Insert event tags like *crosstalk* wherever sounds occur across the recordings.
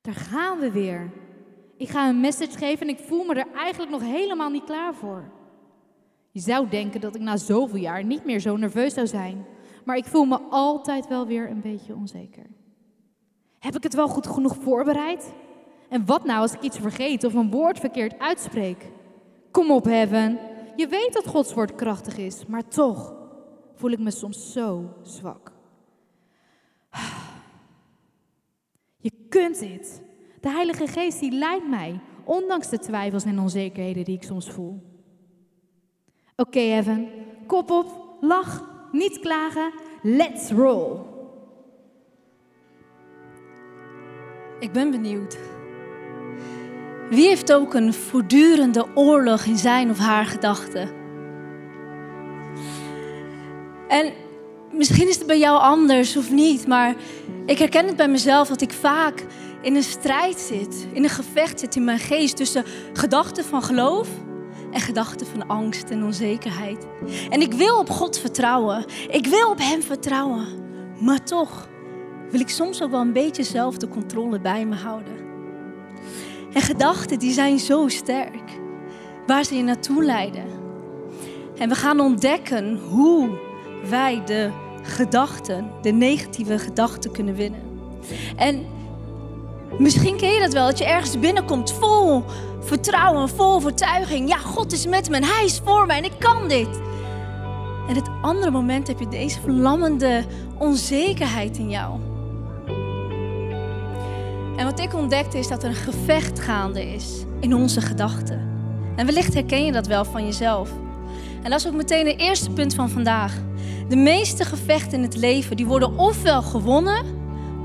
Daar gaan we weer. Ik ga een message geven en ik voel me er eigenlijk nog helemaal niet klaar voor. Je zou denken dat ik na zoveel jaar niet meer zo nerveus zou zijn, maar ik voel me altijd wel weer een beetje onzeker. Heb ik het wel goed genoeg voorbereid? En wat nou als ik iets vergeet of een woord verkeerd uitspreek? Kom op, Heaven. Je weet dat Gods woord krachtig is, maar toch voel ik me soms zo zwak. Je kunt dit. De Heilige Geest die leidt mij, ondanks de twijfels en onzekerheden die ik soms voel. Oké, Evan, kop op, lach, niet klagen, let's roll. Ik ben benieuwd. Wie heeft ook een voortdurende oorlog in zijn of haar gedachten? En misschien is het bij jou anders of niet, maar ik herken het bij mezelf dat ik vaak in een strijd zit, in een gevecht zit in mijn geest tussen gedachten van geloof en gedachten van angst en onzekerheid. En ik wil op God vertrouwen, ik wil op Hem vertrouwen, maar toch wil ik soms ook wel een beetje zelf de controle bij me houden. En gedachten die zijn zo sterk, waar ze je naartoe leiden. En we gaan ontdekken hoe wij de gedachten, de negatieve gedachten kunnen winnen. En misschien ken je dat wel, dat je ergens binnenkomt vol vertrouwen, vol overtuiging. Ja, God is met me en Hij is voor mij en ik kan dit. En het andere moment heb je deze verlammende onzekerheid in jou. En wat ik ontdekte is dat er een gevecht gaande is in onze gedachten. En wellicht herken je dat wel van jezelf. En dat is ook meteen het eerste punt van vandaag. De meeste gevechten in het leven die worden ofwel gewonnen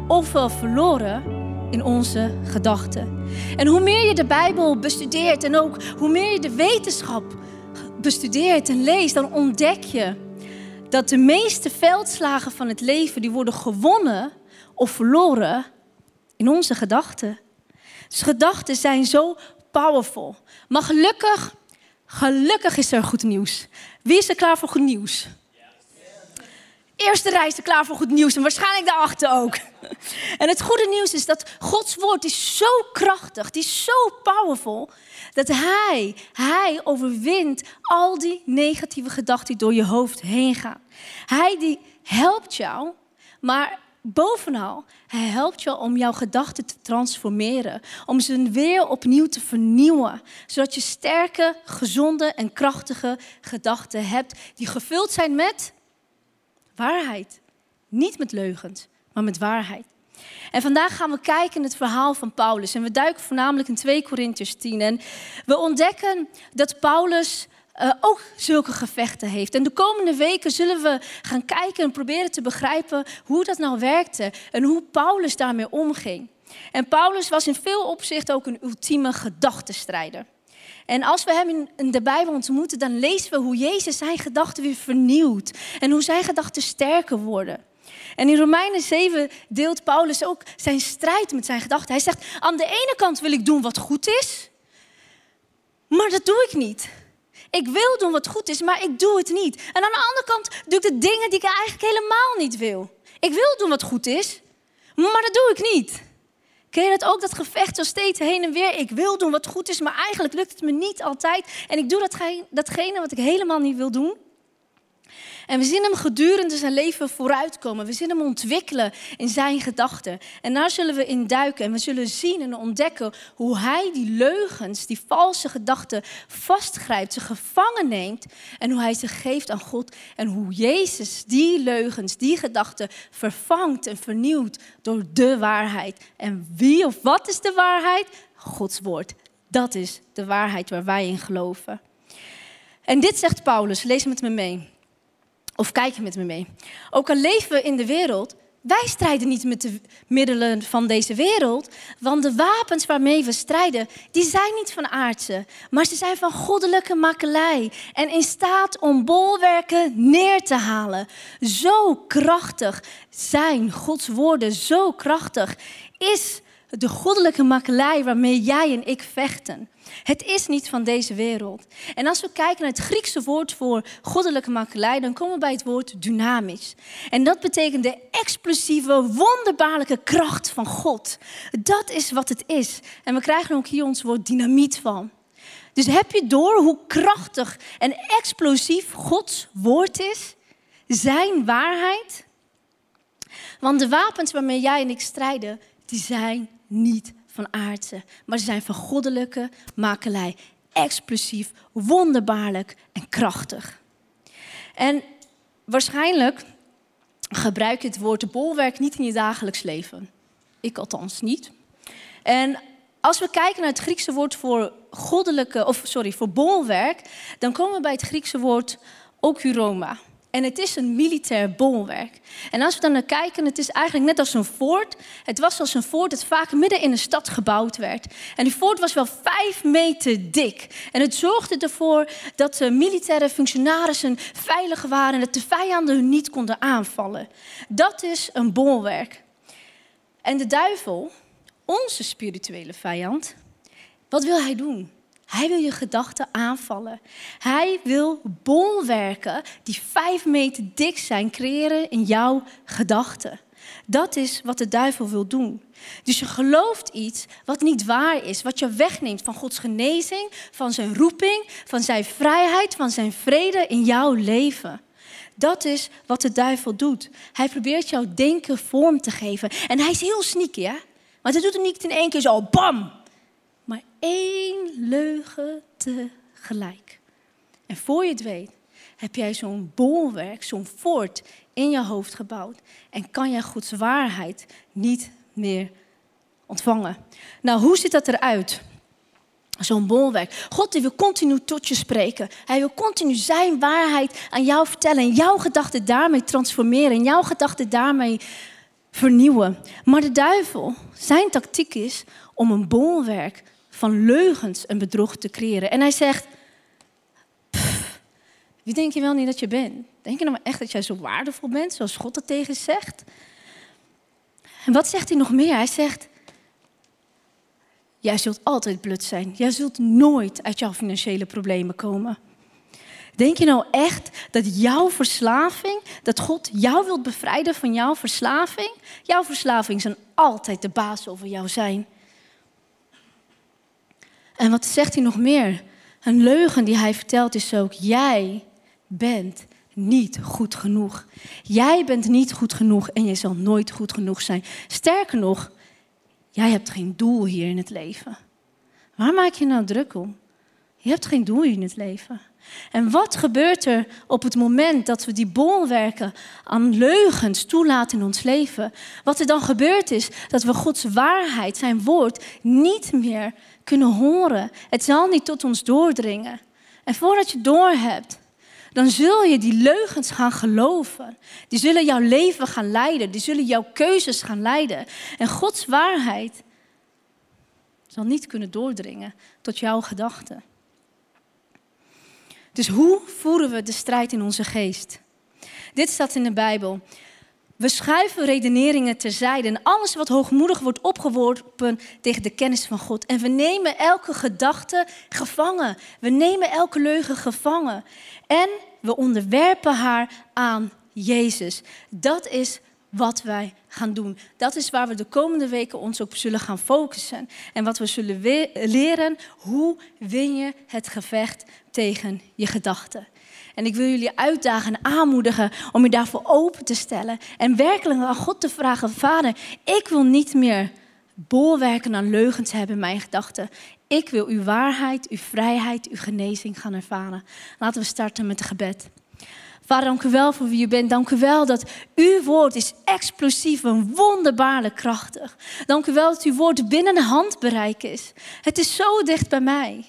ofwel verloren in onze gedachten. En hoe meer je de Bijbel bestudeert en ook hoe meer je de wetenschap bestudeert en leest, dan ontdek je dat de meeste veldslagen van het leven die worden gewonnen of verloren in onze gedachten. Dus gedachten zijn zo powerful. Maar gelukkig, gelukkig is er goed nieuws. Wie is er klaar voor goed nieuws? Eerste rij is er klaar voor goed nieuws en waarschijnlijk daarachter ook. En het goede nieuws is dat Gods woord is zo krachtig, die is zo powerful, dat Hij, Hij overwint al die negatieve gedachten die door je hoofd heen gaan. Hij die helpt jou, maar bovenal, hij helpt je om jouw gedachten te transformeren. Om ze weer opnieuw te vernieuwen. Zodat je sterke, gezonde en krachtige gedachten hebt. Die gevuld zijn met waarheid. Niet met leugens, maar met waarheid. En vandaag gaan we kijken in het verhaal van Paulus. En we duiken voornamelijk in 2 Korintiërs 10. En we ontdekken dat Paulus uh, ook zulke gevechten heeft. En de komende weken zullen we gaan kijken en proberen te begrijpen hoe dat nou werkte en hoe Paulus daarmee omging. En Paulus was in veel opzichten ook een ultieme gedachtenstrijder. En als we hem in de Bijbel ontmoeten, dan lezen we hoe Jezus zijn gedachten weer vernieuwt en hoe zijn gedachten sterker worden. En in Romeinen 7 deelt Paulus ook zijn strijd met zijn gedachten. Hij zegt, aan de ene kant wil ik doen wat goed is, maar dat doe ik niet. Ik wil doen wat goed is, maar ik doe het niet. En aan de andere kant doe ik de dingen die ik eigenlijk helemaal niet wil. Ik wil doen wat goed is, maar dat doe ik niet. Ken je dat ook, dat gevecht zo steeds heen en weer? Ik wil doen wat goed is, maar eigenlijk lukt het me niet altijd. En ik doe datgene wat ik helemaal niet wil doen. En we zien hem gedurende zijn leven vooruitkomen. We zien hem ontwikkelen in zijn gedachten. En daar zullen we in duiken. En we zullen zien en ontdekken hoe hij die leugens, die valse gedachten vastgrijpt, ze gevangen neemt. En hoe hij ze geeft aan God. En hoe Jezus die leugens, die gedachten vervangt en vernieuwt door de waarheid. En wie of wat is de waarheid? Gods woord. Dat is de waarheid waar wij in geloven. En dit zegt Paulus, lees met me mee. Of kijk met me mee. Ook al leven we in de wereld, wij strijden niet met de middelen van deze wereld. Want de wapens waarmee we strijden, die zijn niet van aardse. Maar ze zijn van goddelijke makelij. En in staat om bolwerken neer te halen. Zo krachtig zijn Gods woorden, zo krachtig is de goddelijke makelij waarmee jij en ik vechten. Het is niet van deze wereld. En als we kijken naar het Griekse woord voor goddelijke makelij, dan komen we bij het woord dynamisch. En dat betekent de explosieve, wonderbaarlijke kracht van God. Dat is wat het is. En we krijgen ook hier ons woord dynamiet van. Dus heb je door hoe krachtig en explosief Gods woord is? Zijn waarheid? Want de wapens waarmee jij en ik strijden, die zijn niet van aardse, maar ze zijn van goddelijke makelij. Explosief, wonderbaarlijk en krachtig. En waarschijnlijk gebruik je het woord bolwerk niet in je dagelijks leven. Ik althans niet. En als we kijken naar het Griekse woord voor goddelijke, of sorry, voor bolwerk, dan komen we bij het Griekse woord okuroma. En het is een militair bolwerk. En als we dan naar kijken, het is eigenlijk net als een fort. Het was als een fort dat vaak midden in een stad gebouwd werd. En die fort was wel vijf meter dik. En het zorgde ervoor dat de militaire functionarissen veilig waren en dat de vijanden hun niet konden aanvallen. Dat is een bolwerk. En de duivel, onze spirituele vijand, wat wil hij doen? Hij wil je gedachten aanvallen. Hij wil bolwerken die vijf meter dik zijn creëren in jouw gedachten. Dat is wat de duivel wil doen. Dus je gelooft iets wat niet waar is, wat je wegneemt van Gods genezing, van zijn roeping, van zijn vrijheid, van zijn vrede in jouw leven. Dat is wat de duivel doet. Hij probeert jouw denken vorm te geven. En hij is heel sneaky, hè? Maar hij doet het niet in één keer zo, bam, maar één leugen tegelijk. En voor je het weet, heb jij zo'n bolwerk, zo'n fort in je hoofd gebouwd. En kan jij Gods waarheid niet meer ontvangen. Nou, hoe ziet dat eruit? Zo'n bolwerk. God die wil continu tot je spreken. Hij wil continu zijn waarheid aan jou vertellen. En jouw gedachten daarmee transformeren. En jouw gedachten daarmee vernieuwen. Maar de duivel, zijn tactiek is om een bolwerk van leugens en bedrog te creëren. En hij zegt, wie denk je wel niet dat je bent? Denk je nou echt dat jij zo waardevol bent, zoals God dat tegen zegt? En wat zegt hij nog meer? Hij zegt, jij zult altijd blut zijn. Jij zult nooit uit jouw financiële problemen komen. Denk je nou echt dat jouw verslaving, dat God jou wilt bevrijden van jouw verslaving? Jouw verslaving zal altijd de baas over jou zijn. En wat zegt hij nog meer? Een leugen die hij vertelt is ook: jij bent niet goed genoeg. Jij bent niet goed genoeg en je zal nooit goed genoeg zijn. Sterker nog, jij hebt geen doel hier in het leven. Waar maak je nou druk om? Je hebt geen doel in het leven. En wat gebeurt er op het moment dat we die bolwerken aan leugens toelaten in ons leven? Wat er dan gebeurt is dat we Gods waarheid, zijn woord, niet meer kunnen horen. Het zal niet tot ons doordringen. En voordat je doorhebt, dan zul je die leugens gaan geloven. Die zullen jouw leven gaan leiden. Die zullen jouw keuzes gaan leiden. En Gods waarheid zal niet kunnen doordringen tot jouw gedachten. Dus hoe voeren we de strijd in onze geest? Dit staat in de Bijbel. We schuiven redeneringen terzijde en alles wat hoogmoedig wordt opgeworpen tegen de kennis van God. En we nemen elke gedachte gevangen. We nemen elke leugen gevangen. En we onderwerpen haar aan Jezus. Dat is wat wij gaan doen. Dat is waar we de komende weken ons op zullen gaan focussen. En wat we zullen leren, hoe win je het gevecht tegen je gedachten. En ik wil jullie uitdagen en aanmoedigen om je daarvoor open te stellen. En werkelijk aan God te vragen: Vader, ik wil niet meer bolwerken aan leugens hebben in mijn gedachten. Ik wil uw waarheid, uw vrijheid, uw genezing gaan ervaren. Laten we starten met het gebed. Vader, dank u wel voor wie u bent. Dank u wel dat uw woord is explosief en wonderbaarlijk krachtig. Dank u wel dat uw woord binnen handbereik is. Het is zo dicht bij mij.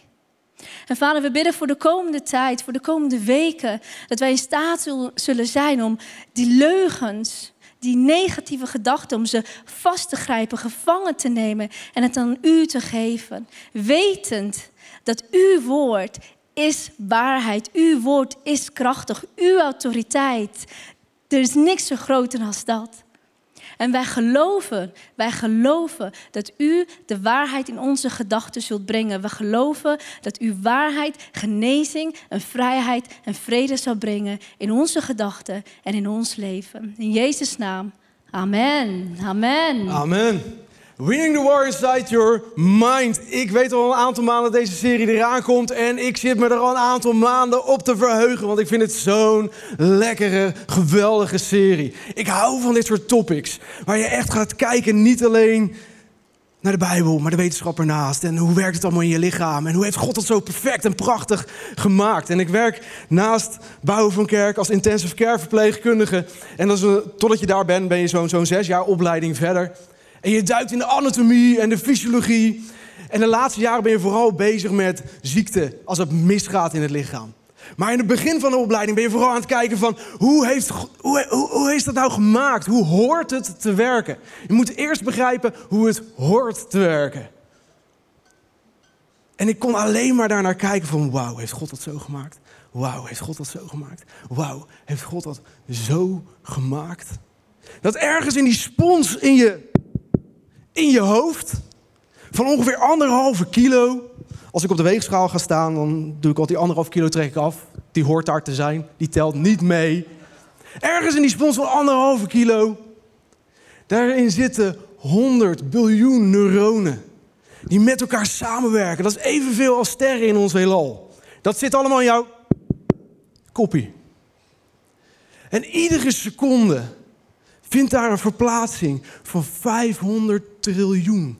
En vader, we bidden voor de komende tijd, voor de komende weken, dat wij in staat zullen zijn om die leugens, die negatieve gedachten, om ze vast te grijpen, gevangen te nemen en het aan u te geven. Wetend dat uw woord is waarheid, uw woord is krachtig, uw autoriteit. Er is niks zo groter dan dat. En wij geloven, wij geloven dat u de waarheid in onze gedachten zult brengen. We geloven dat u waarheid, genezing en vrijheid en vrede zal brengen in onze gedachten en in ons leven. In Jezus' naam. Amen. Amen. Amen. Winning the war inside your mind. Ik weet al een aantal maanden dat deze serie eraan komt. En ik zit me er al een aantal maanden op te verheugen. Want ik vind het zo'n lekkere, geweldige serie. Ik hou van dit soort topics. Waar je echt gaat kijken, niet alleen naar de Bijbel, maar de wetenschap ernaast. En hoe werkt het allemaal in je lichaam? En hoe heeft God dat zo perfect en prachtig gemaakt? En ik werk naast bouwen van kerk als intensive care verpleegkundige. En als, totdat je daar bent, ben je zo'n zo'n zes jaar opleiding verder. En je duikt in de anatomie en de fysiologie. En de laatste jaren ben je vooral bezig met ziekte als het misgaat in het lichaam. Maar in het begin van de opleiding ben je vooral aan het kijken van hoe heeft, hoe, hoe, hoe heeft dat nou gemaakt? Hoe hoort het te werken? Je moet eerst begrijpen hoe het hoort te werken. En ik kon alleen maar daarnaar kijken van wauw, heeft God dat zo gemaakt? Wauw, heeft God dat zo gemaakt? Wauw, heeft God dat zo gemaakt? Dat ergens in die spons in je in je hoofd van ongeveer anderhalve kilo. Als ik op de weegschaal ga staan, dan doe ik al die anderhalf kilo trek ik af. Die hoort daar te zijn, die telt niet mee. Ergens in die spons van anderhalve kilo, daarin zitten 100 biljoen neuronen die met elkaar samenwerken. Dat is evenveel als sterren in ons heelal. Dat zit allemaal in jouw koppie. En iedere seconde vindt daar een verplaatsing van 500 triljoen.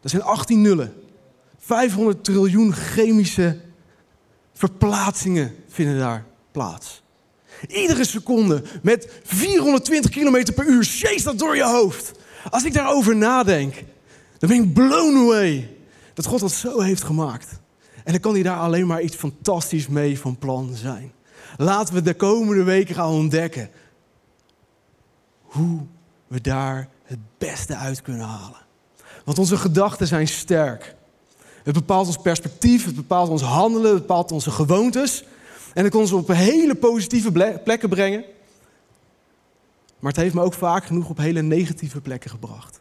Dat zijn 18 nullen. 500 triljoen chemische verplaatsingen vinden daar plaats. Iedere seconde met 420 km per uur chase dat door je hoofd. Als ik daarover nadenk, dan ben ik blown away dat God dat zo heeft gemaakt. En dan kan hij daar alleen maar iets fantastisch mee van plan zijn. Laten we de komende weken gaan ontdekken hoe we daar het beste uit kunnen halen. Want onze gedachten zijn sterk. Het bepaalt ons perspectief, het bepaalt ons handelen, het bepaalt onze gewoontes. En het kan ons op hele positieve plekken brengen. Maar het heeft me ook vaak genoeg op hele negatieve plekken gebracht.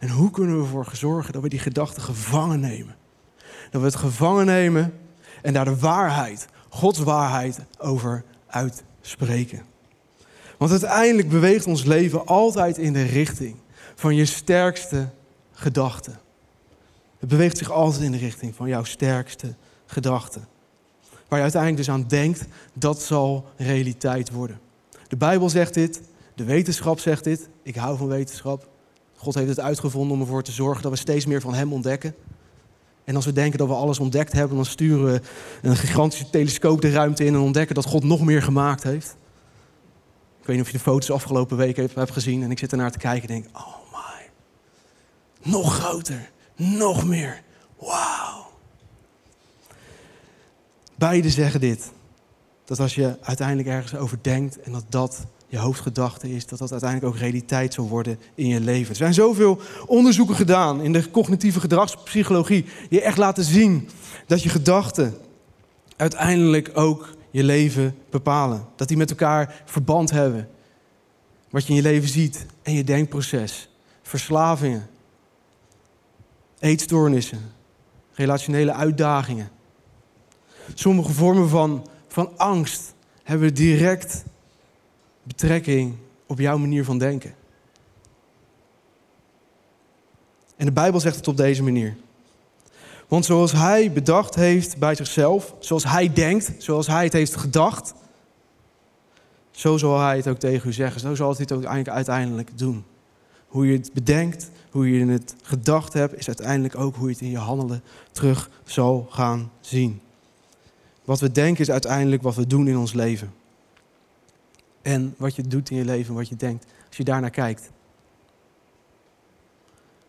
En hoe kunnen we ervoor zorgen dat we die gedachten gevangen nemen? Dat we het gevangen nemen en daar de waarheid, Gods waarheid, over uitspreken. Want uiteindelijk beweegt ons leven altijd in de richting van je sterkste gedachten. Het beweegt zich altijd in de richting van jouw sterkste gedachten. Waar je uiteindelijk dus aan denkt, dat zal realiteit worden. De Bijbel zegt dit, de wetenschap zegt dit. Ik hou van wetenschap. God heeft het uitgevonden om ervoor te zorgen dat we steeds meer van Hem ontdekken. En als we denken dat we alles ontdekt hebben, dan sturen we een gigantische telescoop de ruimte in en ontdekken dat God nog meer gemaakt heeft. Weet niet of je de foto's afgelopen weken hebt gezien. En ik zit ernaar te kijken en denk, oh my. Nog groter, nog meer. Wauw. Beide zeggen dit. Dat als je uiteindelijk ergens over denkt en dat dat je hoofdgedachte is, dat dat uiteindelijk ook realiteit zal worden in je leven. Er zijn zoveel onderzoeken gedaan in de cognitieve gedragspsychologie die echt laten zien dat je gedachten uiteindelijk ook je leven bepalen. Dat die met elkaar verband hebben. Wat je in je leven ziet en je denkproces. Verslavingen. Eetstoornissen. Relationele uitdagingen. Sommige vormen van, van angst hebben direct betrekking op jouw manier van denken. En de Bijbel zegt het op deze manier. Want zoals hij bedacht heeft bij zichzelf, zoals hij denkt, zoals hij het heeft gedacht, zo zal hij het ook tegen u zeggen. Zo zal hij het ook uiteindelijk doen. Hoe je het bedenkt, hoe je het gedacht hebt, is uiteindelijk ook hoe je het in je handelen terug zal gaan zien. Wat we denken is uiteindelijk wat we doen in ons leven. En wat je doet in je leven, wat je denkt, als je daarnaar kijkt.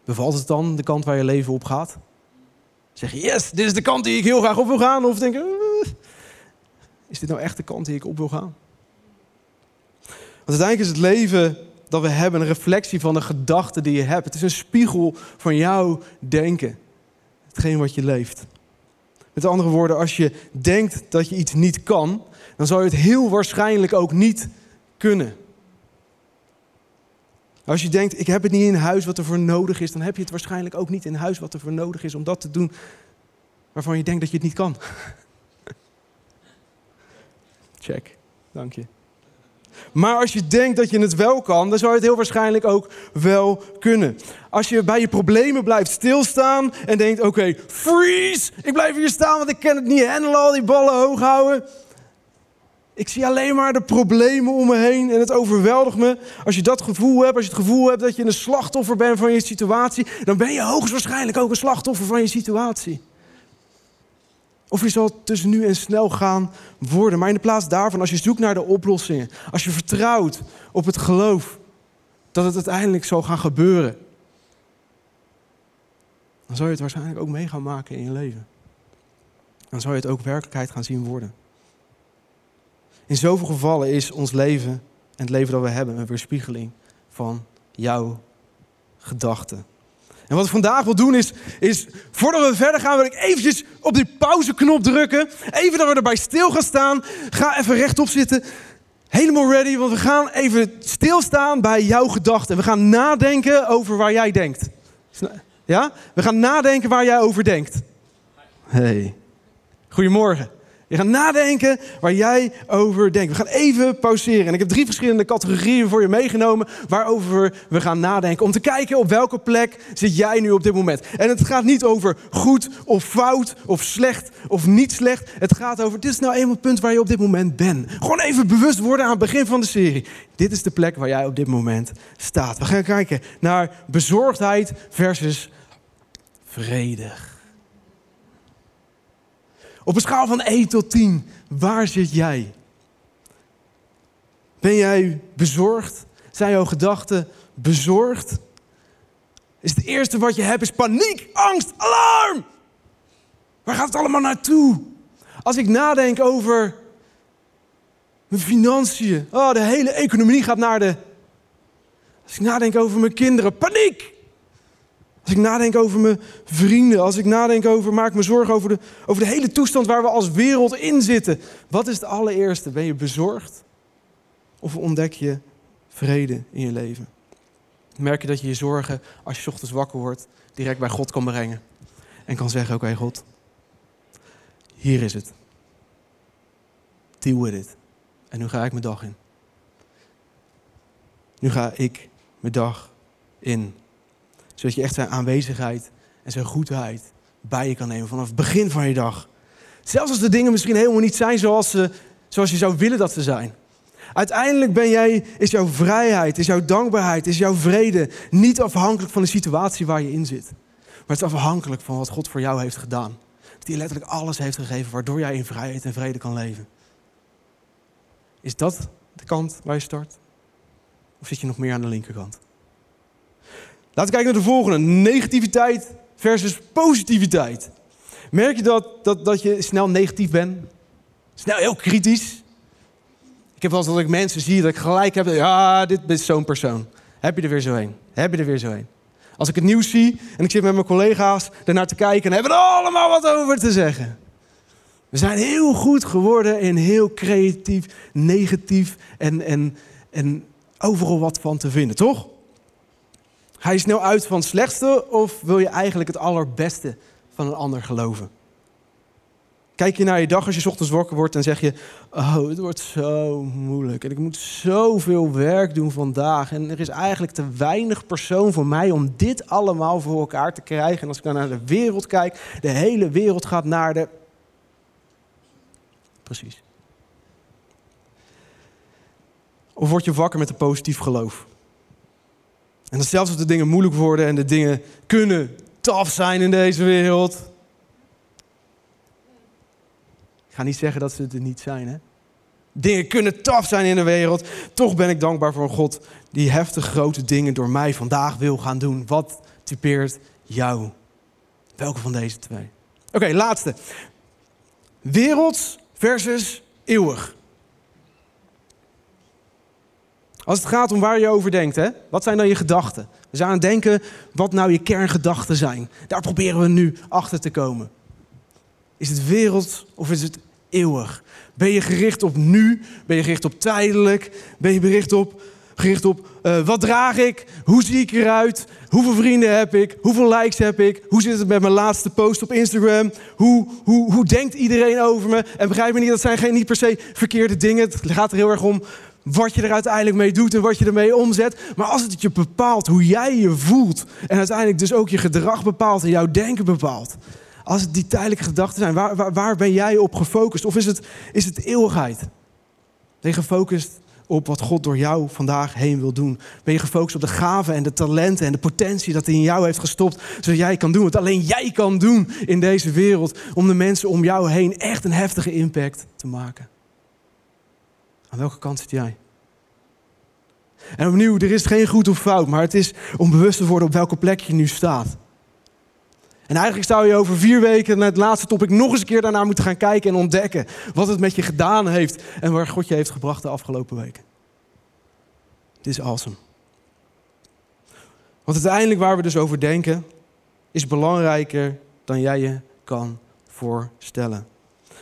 Bevalt het dan de kant waar je leven op gaat? Zeg yes, dit is de kant die ik heel graag op wil gaan? Of denk eh, is dit nou echt de kant die ik op wil gaan? Want uiteindelijk is het leven dat we hebben een reflectie van de gedachten die je hebt. Het is een spiegel van jouw denken. Hetgeen wat je leeft. Met andere woorden, als je denkt dat je iets niet kan, dan zal je het heel waarschijnlijk ook niet kunnen. Als je denkt, ik heb het niet in huis wat er voor nodig is, dan heb je het waarschijnlijk ook niet in huis wat er voor nodig is om dat te doen waarvan je denkt dat je het niet kan. *laughs* Check, dank je. Maar als je denkt dat je het wel kan, dan zou je het heel waarschijnlijk ook wel kunnen. Als je bij je problemen blijft stilstaan en denkt: oké, freeze, ik blijf hier staan, want ik kan het niet handelen, al die ballen hoog houden. Ik zie alleen maar de problemen om me heen en het overweldigt me. Als je dat gevoel hebt, als je het gevoel hebt dat je een slachtoffer bent van je situatie, dan ben je hoogstwaarschijnlijk ook een slachtoffer van je situatie. Of je zal tussen nu en snel gaan worden. Maar in de plaats daarvan, als je zoekt naar de oplossingen, als je vertrouwt op het geloof dat het uiteindelijk zal gaan gebeuren, dan zal je het waarschijnlijk ook mee gaan maken in je leven. Dan zal je het ook werkelijkheid gaan zien worden. In zoveel gevallen is ons leven en het leven dat we hebben een weerspiegeling van jouw gedachten. En wat ik vandaag wil doen is, is voordat we verder gaan, wil ik eventjes op die pauzeknop drukken. Even dat we erbij stil gaan staan. Ga even rechtop zitten. Helemaal ready, want we gaan even stilstaan bij jouw gedachten. We gaan nadenken over waar jij denkt. Ja? We gaan nadenken waar jij over denkt. Hey. Goedemorgen. Je gaat nadenken waar jij over denkt. We gaan even pauzeren. En ik heb drie verschillende categorieën voor je meegenomen waarover we gaan nadenken. Om te kijken op welke plek zit jij nu op dit moment. En het gaat niet over goed of fout of slecht of niet slecht. Het gaat over, dit is nou eenmaal het punt waar je op dit moment bent. Gewoon even bewust worden aan het begin van de serie. Dit is de plek waar jij op dit moment staat. We gaan kijken naar bezorgdheid versus vredig. Op een schaal van 1 tot 10, waar zit jij? Ben jij bezorgd? Zijn jouw gedachten bezorgd? Is het eerste wat je hebt is paniek, angst, alarm? Waar gaat het allemaal naartoe? Als ik nadenk over mijn financiën, oh, de hele economie gaat naar de. Als ik nadenk over mijn kinderen, paniek. Als ik nadenk over mijn vrienden, als ik nadenk over, maak me zorgen over de, over de hele toestand waar we als wereld in zitten. Wat is het allereerste? Ben je bezorgd? Of ontdek je vrede in je leven? Merk je dat je je zorgen, als je ochtends wakker wordt, direct bij God kan brengen. En kan zeggen, oké God, hier is het. Deal with it. En nu ga ik mijn dag in. Nu ga ik mijn dag in zodat je echt zijn aanwezigheid en zijn goedheid bij je kan nemen vanaf het begin van je dag. Zelfs als de dingen misschien helemaal niet zijn zoals, ze, zoals je zou willen dat ze zijn. Uiteindelijk ben jij, is jouw vrijheid, is jouw dankbaarheid, is jouw vrede niet afhankelijk van de situatie waar je in zit. Maar het is afhankelijk van wat God voor jou heeft gedaan. Dat hij letterlijk alles heeft gegeven waardoor jij in vrijheid en vrede kan leven. Is dat de kant waar je start? Of zit je nog meer aan de linkerkant? Laten we kijken naar de volgende. Negativiteit versus positiviteit. Merk je dat, dat, dat je snel negatief bent? Snel heel kritisch? Ik heb wel eens dat ik mensen zie dat ik gelijk heb. Ja, dit is zo'n persoon. Heb je er weer zo heen? Heb je er weer zo heen? Als ik het nieuws zie en ik zit met mijn collega's ernaar te kijken... en hebben we er allemaal wat over te zeggen. We zijn heel goed geworden in heel creatief, negatief en, en, en overal wat van te vinden, toch? Ga je snel uit van het slechtste of wil je eigenlijk het allerbeste van een ander geloven? Kijk je naar je dag als je ochtends wakker wordt en zeg je: Oh, het wordt zo moeilijk en ik moet zoveel werk doen vandaag. En er is eigenlijk te weinig persoon voor mij om dit allemaal voor elkaar te krijgen. En als ik dan naar de wereld kijk, de hele wereld gaat naar de. Precies. Of word je wakker met een positief geloof? En zelfs als de dingen moeilijk worden en de dingen kunnen tof zijn in deze wereld. Ik ga niet zeggen dat ze het niet zijn, hè. Dingen kunnen tof zijn in de wereld. Toch ben ik dankbaar voor een God die heftig grote dingen door mij vandaag wil gaan doen. Wat typeert jou? Welke van deze twee? Oké, laatste. Werelds versus eeuwig. Als het gaat om waar je over denkt, hè? wat zijn dan je gedachten? We zijn aan het denken wat nou je kerngedachten zijn. Daar proberen we nu achter te komen. Is het wereld of is het eeuwig? Ben je gericht op nu? Ben je gericht op tijdelijk? Ben je gericht op gericht op uh, wat draag ik, hoe zie ik eruit, hoeveel vrienden heb ik, hoeveel likes heb ik, hoe zit het met mijn laatste post op Instagram, hoe, hoe, hoe denkt iedereen over me. En begrijp me niet, dat zijn geen, niet per se verkeerde dingen. Het gaat er heel erg om wat je er uiteindelijk mee doet en wat je ermee omzet. Maar als het je bepaalt hoe jij je voelt en uiteindelijk dus ook je gedrag bepaalt en jouw denken bepaalt. Als het die tijdelijke gedachten zijn, waar, waar, waar ben jij op gefocust? Of is het, is het eeuwigheid? Ben je gefocust op wat God door jou vandaag heen wil doen? Ben je gefocust op de gaven en de talenten en de potentie dat hij in jou heeft gestopt, zodat jij kan doen wat alleen jij kan doen in deze wereld, om de mensen om jou heen echt een heftige impact te maken? Aan welke kant zit jij? En opnieuw, er is geen goed of fout, maar het is om bewust te worden op welke plek je nu staat. En eigenlijk zou je over vier weken naar het laatste topic nog eens een keer daarnaar moeten gaan kijken en ontdekken wat het met je gedaan heeft en waar God je heeft gebracht de afgelopen weken. Dit is awesome. Want uiteindelijk waar we dus over denken, is belangrijker dan jij je kan voorstellen.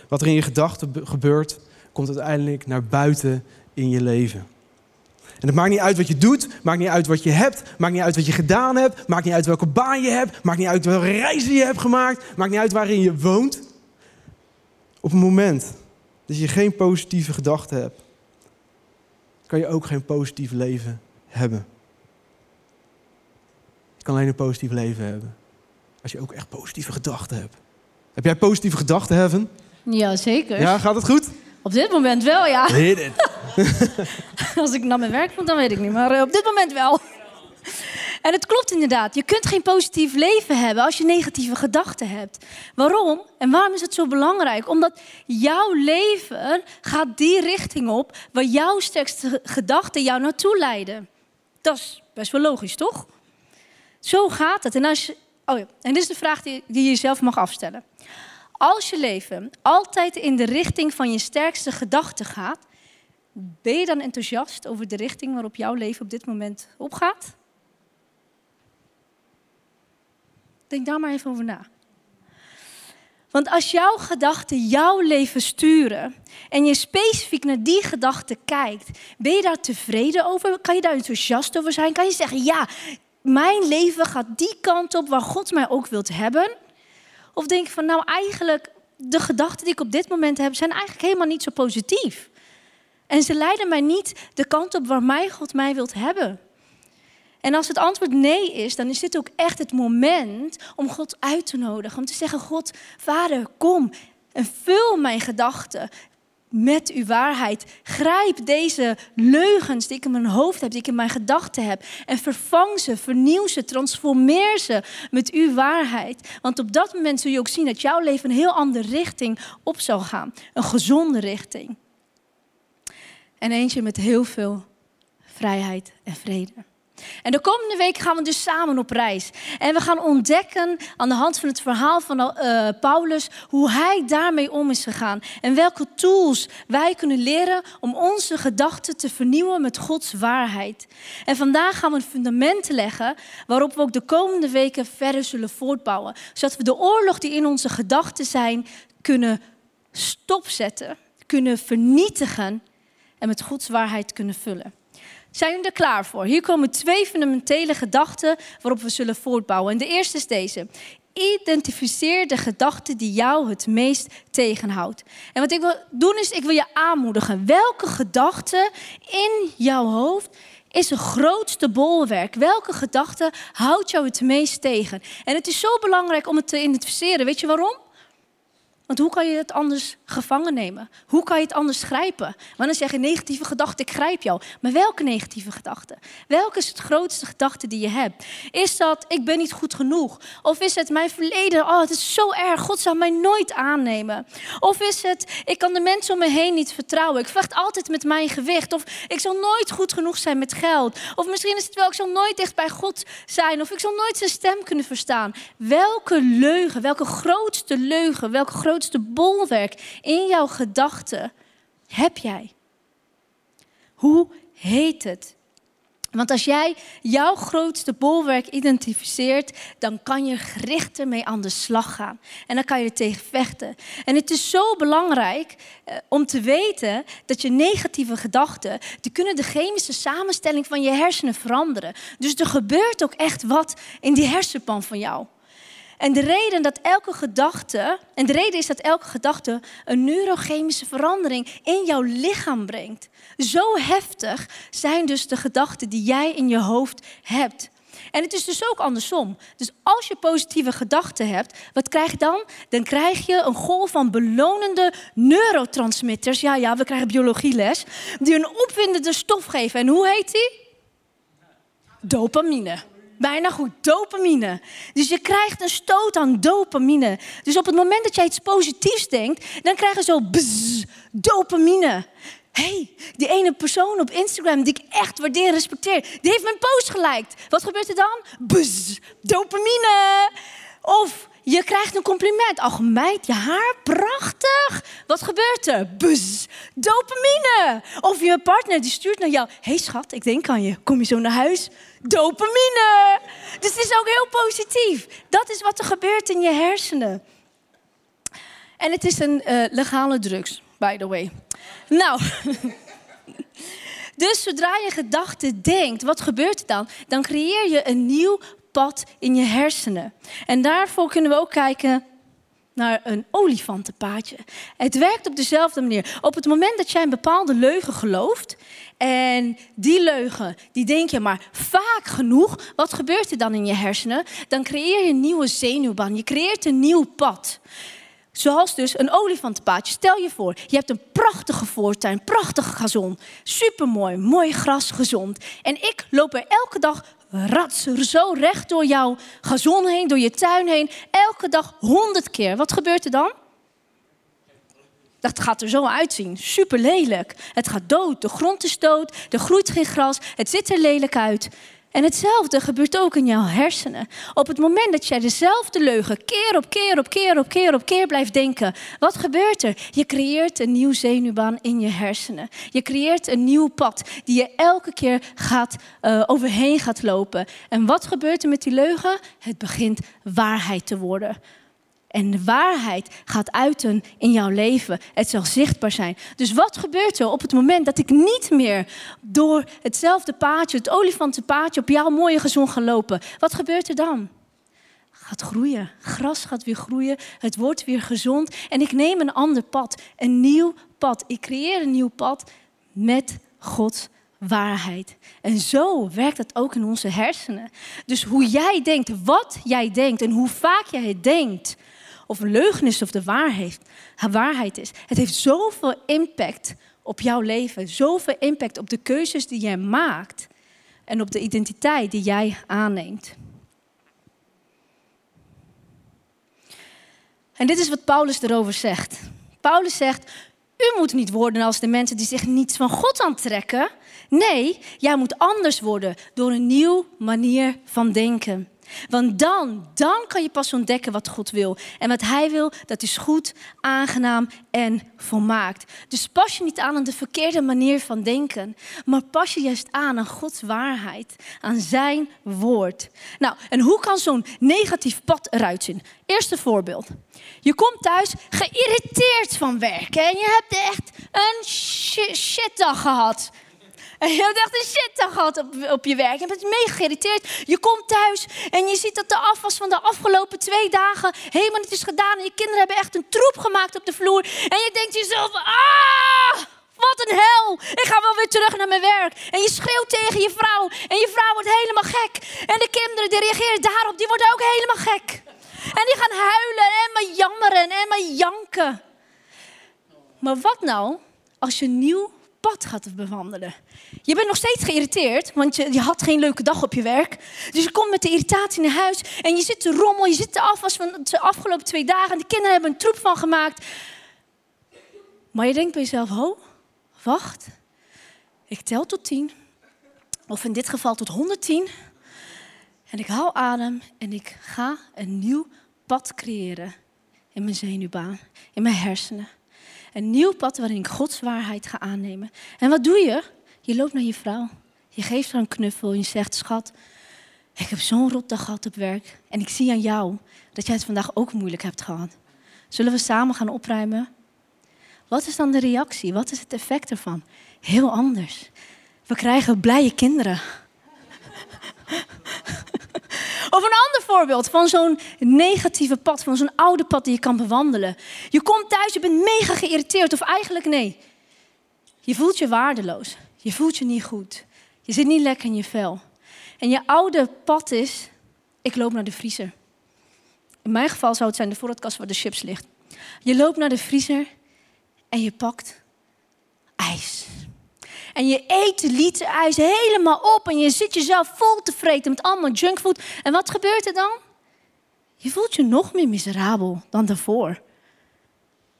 Wat er in je gedachten gebeurt, komt uiteindelijk naar buiten in je leven. En het maakt niet uit wat je doet, maakt niet uit wat je hebt, maakt niet uit wat je gedaan hebt, maakt niet uit welke baan je hebt, maakt niet uit welke reizen je hebt gemaakt, maakt niet uit waarin je woont. Op het moment dat je geen positieve gedachten hebt, kan je ook geen positief leven hebben. Je kan alleen een positief leven hebben als je ook echt positieve gedachten hebt. Heb jij positieve gedachten, Heaven? Ja, zeker. Ja, gaat het goed? Op dit moment wel, ja. Hit it. *laughs* Als ik naar mijn werk moet, dan weet ik niet. Maar uh, op dit moment wel. En het klopt inderdaad. Je kunt geen positief leven hebben als je negatieve gedachten hebt. Waarom? En waarom is het zo belangrijk? Omdat jouw leven gaat die richting op waar jouw sterkste gedachten jou naartoe leiden. Dat is best wel logisch, toch? Zo gaat het. En, als je, oh ja, en dit is de vraag die, die je jezelf mag afstellen. Als je leven altijd in de richting van je sterkste gedachten gaat, ben je dan enthousiast over de richting waarop jouw leven op dit moment opgaat? Denk daar maar even over na. Want als jouw gedachten jouw leven sturen en je specifiek naar die gedachten kijkt, ben je daar tevreden over? Kan je daar enthousiast over zijn? Kan je zeggen, ja, mijn leven gaat die kant op waar God mij ook wilt hebben? Of denk je van, nou eigenlijk, de gedachten die ik op dit moment heb, zijn eigenlijk helemaal niet zo positief. En ze leiden mij niet de kant op waar mij God mij wilt hebben. En als het antwoord nee is, dan is dit ook echt het moment om God uit te nodigen. Om te zeggen, God, Vader, kom en vul mijn gedachten met uw waarheid. Grijp deze leugens die ik in mijn hoofd heb, die ik in mijn gedachten heb. En vervang ze, vernieuw ze, transformeer ze met uw waarheid. Want op dat moment zul je ook zien dat jouw leven een heel andere richting op zal gaan. Een gezonde richting. En eentje met heel veel vrijheid en vrede. En de komende week gaan we dus samen op reis. En we gaan ontdekken aan de hand van het verhaal van uh, Paulus hoe hij daarmee om is gegaan. En welke tools wij kunnen leren om onze gedachten te vernieuwen met Gods waarheid. En vandaag gaan we een fundament leggen waarop we ook de komende weken verder zullen voortbouwen. Zodat we de oorlog die in onze gedachten zijn kunnen stopzetten, kunnen vernietigen en met Gods waarheid kunnen vullen. Zijn jullie er klaar voor? Hier komen twee fundamentele gedachten waarop we zullen voortbouwen. En de eerste is deze. Identificeer de gedachte die jou het meest tegenhoudt. En wat ik wil doen is, ik wil je aanmoedigen. Welke gedachte in jouw hoofd is het grootste bolwerk? Welke gedachte houdt jou het meest tegen? En het is zo belangrijk om het te identificeren. Weet je waarom? Want hoe kan je het anders gevangen nemen? Hoe kan je het anders grijpen? Want dan zeg je negatieve gedachte, ik grijp jou. Maar welke negatieve gedachte? Welke is het grootste gedachte die je hebt? Is dat, ik ben niet goed genoeg? Of is het, mijn verleden, oh het is zo erg, God zal mij nooit aannemen? Of is het, ik kan de mensen om me heen niet vertrouwen. Ik vecht altijd met mijn gewicht. Of ik zal nooit goed genoeg zijn met geld. Of misschien is het wel, ik zal nooit dicht bij God zijn. Of ik zal nooit zijn stem kunnen verstaan. Welke leugen, welke grootste leugen, welke grootste grootste bolwerk in jouw gedachten heb jij? Hoe heet het? Want als jij jouw grootste bolwerk identificeert, dan kan je gerichter mee aan de slag gaan. En dan kan je er tegen vechten. En het is zo belangrijk eh, om te weten dat je negatieve gedachten, die kunnen de chemische samenstelling van je hersenen veranderen. Dus er gebeurt ook echt wat in die hersenpan van jou. En de reden dat elke gedachte, en de reden is dat elke gedachte een neurochemische verandering in jouw lichaam brengt. Zo heftig zijn dus de gedachten die jij in je hoofd hebt. En het is dus ook andersom. Dus als je positieve gedachten hebt, wat krijg je dan? Dan krijg je een golf van belonende neurotransmitters. Ja, ja, we krijgen biologieles. Die een opwindende stof geven. En hoe heet die? Dopamine. Bijna goed, dopamine. Dus je krijgt een stoot aan dopamine. Dus op het moment dat jij iets positiefs denkt, dan krijg je zo bzz, dopamine. hey, die ene persoon op Instagram die ik echt waardeer en respecteer, die heeft mijn post geliked. Wat gebeurt er dan? Bzz, dopamine. Of je krijgt een compliment. Ach meid, je haar, prachtig. Wat gebeurt er? Buzz, dopamine. Of je partner die stuurt naar jou. hey schat, ik denk aan je. Kom je zo naar huis? Dopamine. Dus het is ook heel positief. Dat is wat er gebeurt in je hersenen. En het is een uh, legale drugs, by the way. Nou, *laughs* dus zodra je gedachten denkt, wat gebeurt er dan? Dan creëer je een nieuw pad in je hersenen. En daarvoor kunnen we ook kijken naar een olifantenpaadje. Het werkt op dezelfde manier. Op het moment dat jij een bepaalde leugen gelooft en die leugen, die denk je maar vaak genoeg, wat gebeurt er dan in je hersenen? Dan creëer je een nieuwe zenuwbaan. Je creëert een nieuw pad. Zoals dus een olifantenpaadje. Stel je voor, je hebt een prachtige voortuin, prachtige gazon. Supermooi, mooi gras, gezond. En ik loop er elke dag rats, zo recht door jouw gazon heen, door je tuin heen. Elke dag honderd keer. Wat gebeurt er dan? Dat gaat er zo uitzien. Super lelijk. Het gaat dood. De grond is dood. Er groeit geen gras. Het ziet er lelijk uit. En hetzelfde gebeurt ook in jouw hersenen. Op het moment dat jij dezelfde leugen keer op keer op keer op keer op keer blijft denken, wat gebeurt er? Je creëert een nieuw zenuwbaan in je hersenen. Je creëert een nieuw pad die je elke keer gaat, uh, overheen gaat lopen. En wat gebeurt er met die leugen? Het begint waarheid te worden. En de waarheid gaat uiten in jouw leven. Het zal zichtbaar zijn. Dus wat gebeurt er op het moment dat ik niet meer door hetzelfde paadje, het olifantenpaadje, op jouw mooie gezond ga lopen? Wat gebeurt er dan? Gaat groeien. Gras gaat weer groeien. Het wordt weer gezond. En ik neem een ander pad. Een nieuw pad. Ik creëer een nieuw pad met Gods waarheid. En zo werkt dat ook in onze hersenen. Dus hoe jij denkt, wat jij denkt en hoe vaak jij het denkt, of leugen is of de waarheid, waarheid is. Het heeft zoveel impact op jouw leven, zoveel impact op de keuzes die jij maakt en op de identiteit die jij aanneemt. En dit is wat Paulus erover zegt. Paulus zegt: U moet niet worden als de mensen die zich niets van God aantrekken. Nee, jij moet anders worden door een nieuwe manier van denken. Want dan, dan kan je pas ontdekken wat God wil. En wat Hij wil, dat is goed, aangenaam en volmaakt. Dus pas je niet aan aan de verkeerde manier van denken, maar pas je juist aan aan Gods waarheid, aan Zijn woord. Nou, en hoe kan zo'n negatief pad eruit zien? Eerste voorbeeld. Je komt thuis geïrriteerd van werken en je hebt echt een shitdag gehad. En je hebt echt een shit gehad op, op je werk. Je bent mega geïrriteerd. Je komt thuis en je ziet dat de afwas van de afgelopen twee dagen helemaal niet is gedaan. En je kinderen hebben echt een troep gemaakt op de vloer. En je denkt jezelf, ah, wat een hel. Ik ga wel weer terug naar mijn werk. En je schreeuwt tegen je vrouw. En je vrouw wordt helemaal gek. En de kinderen die reageren daarop, die worden ook helemaal gek. En die gaan huilen en maar jammeren en maar janken. Maar wat nou als je nieuw pad gaat bewandelen. Je bent nog steeds geïrriteerd, want je, je, had geen leuke dag op je werk. Dus je komt met de irritatie naar huis en je zit te rommel, je zit te afwas van de afgelopen twee dagen. En de kinderen hebben een troep van gemaakt. Maar je denkt bij jezelf, ho, wacht. Ik tel tot tien. Of in dit geval tot 110. En ik haal adem en ik ga een nieuw pad creëren in mijn zenuwbaan, in mijn hersenen. Een nieuw pad waarin ik Gods waarheid ga aannemen. En wat doe je? Je loopt naar je vrouw. Je geeft haar een knuffel en je zegt, schat, ik heb zo'n rotdag gehad op werk. En ik zie aan jou dat jij het vandaag ook moeilijk hebt gehad. Zullen we samen gaan opruimen? Wat is dan de reactie? Wat is het effect ervan? Heel anders. We krijgen blije kinderen. *laughs* Of een ander voorbeeld van zo'n negatieve pad, van zo'n oude pad die je kan bewandelen. Je komt thuis, je bent mega geïrriteerd, of eigenlijk nee. Je voelt je waardeloos. Je voelt je niet goed. Je zit niet lekker in je vel. En je oude pad is, ik loop naar de vriezer. In mijn geval zou het zijn de voorraadkast waar de chips ligt. Je loopt naar de vriezer en je pakt ijs. En je eet de liter ijs helemaal op en je zit jezelf vol te vreten met allemaal junkfood. En wat gebeurt er dan? Je voelt je nog meer miserabel dan daarvoor.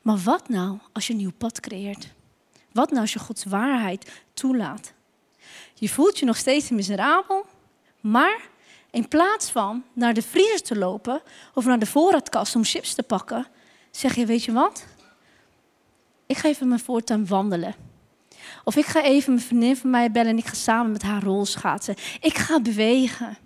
Maar wat nou als je een nieuw pad creëert? Wat nou als je Gods waarheid toelaat? Je voelt je nog steeds miserabel, maar in plaats van naar de vriezer te lopen of naar de voorraadkast om chips te pakken, zeg je: Weet je wat? Ik ga even mijn voortuin wandelen. Of ik ga even mijn vriendin van mij bellen en ik ga samen met haar rolschaatsen. Ik ga bewegen.